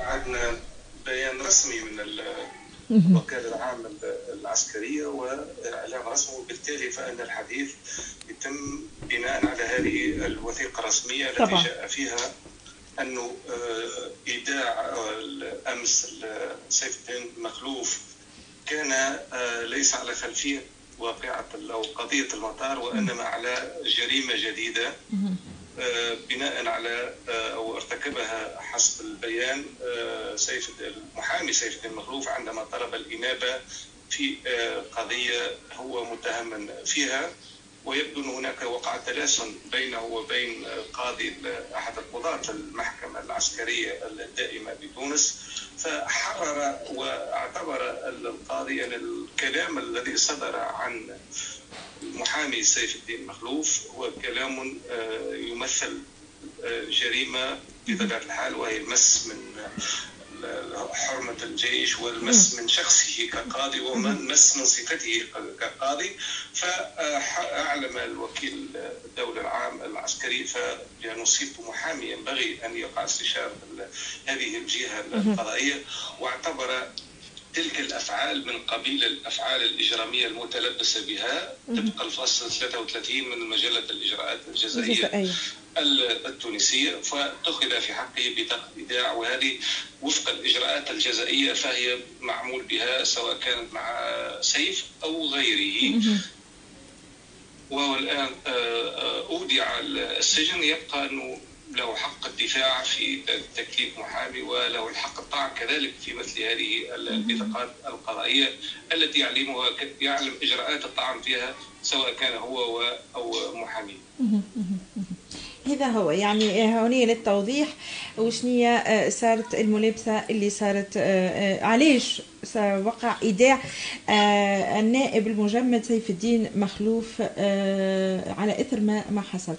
عندنا بيان رسمي من الوكالة العامة العسكرية وإعلان رسمي وبالتالي فإن الحديث يتم بناء على هذه الوثيقة الرسمية التي طبعا. جاء فيها أنه آه، إيداع أمس سيف الدين مخلوف كان آه، ليس على خلفية واقعة أو قضية المطار وإنما على جريمة جديدة. آه، بناء على آه، أو ارتكبها حسب البيان آه، سيف المحامي سيف الدين مخلوف عندما طلب الإنابة في قضية هو متهم فيها. ويبدو أن هناك وقع تلاسن بينه وبين قاضي أحد القضاة المحكمة العسكرية الدائمة بتونس. فحرر واعتبر القاضي ان الكلام الذي صدر عن محامي سيف الدين مخلوف هو كلام آه، يمثل آه، جريمة بطبيعة الحال وهي المس من حرمة الجيش والمس من شخصه كقاضي والمس من صفته كقاضي. فأعلم الوكيل الدولة العام العسكري صرت محامي ينبغي أن يقع استشارة هذه الجهة القضائية واعتبر تلك الأفعال من قبيل الأفعال الإجرامية المتلبسة بها طبق الفصل 33 من مجلة الإجراءات الجزائية التونسية فاتخذ في حقه بطاقه ايداع وهذه وفق الإجراءات الجزائية فهي معمول بها سواء كانت مع سيف أو غيره. وهو الآن آه، آه، أودع السجن يبقى أنه له حق الدفاع في تكليف محامي وله الحق الطعن كذلك في مثل هذه البطاقات القضائية التي يعلمها يعلم إجراءات الطعن فيها سواء كان هو أو محامي. هذا هو يعني هوني للتوضيح وشنية آه، صارت الملابسة اللي صارت آه، آه، علاش وقع إيداع النائب المجمد سيف الدين مخلوف على إثر ما ما حصل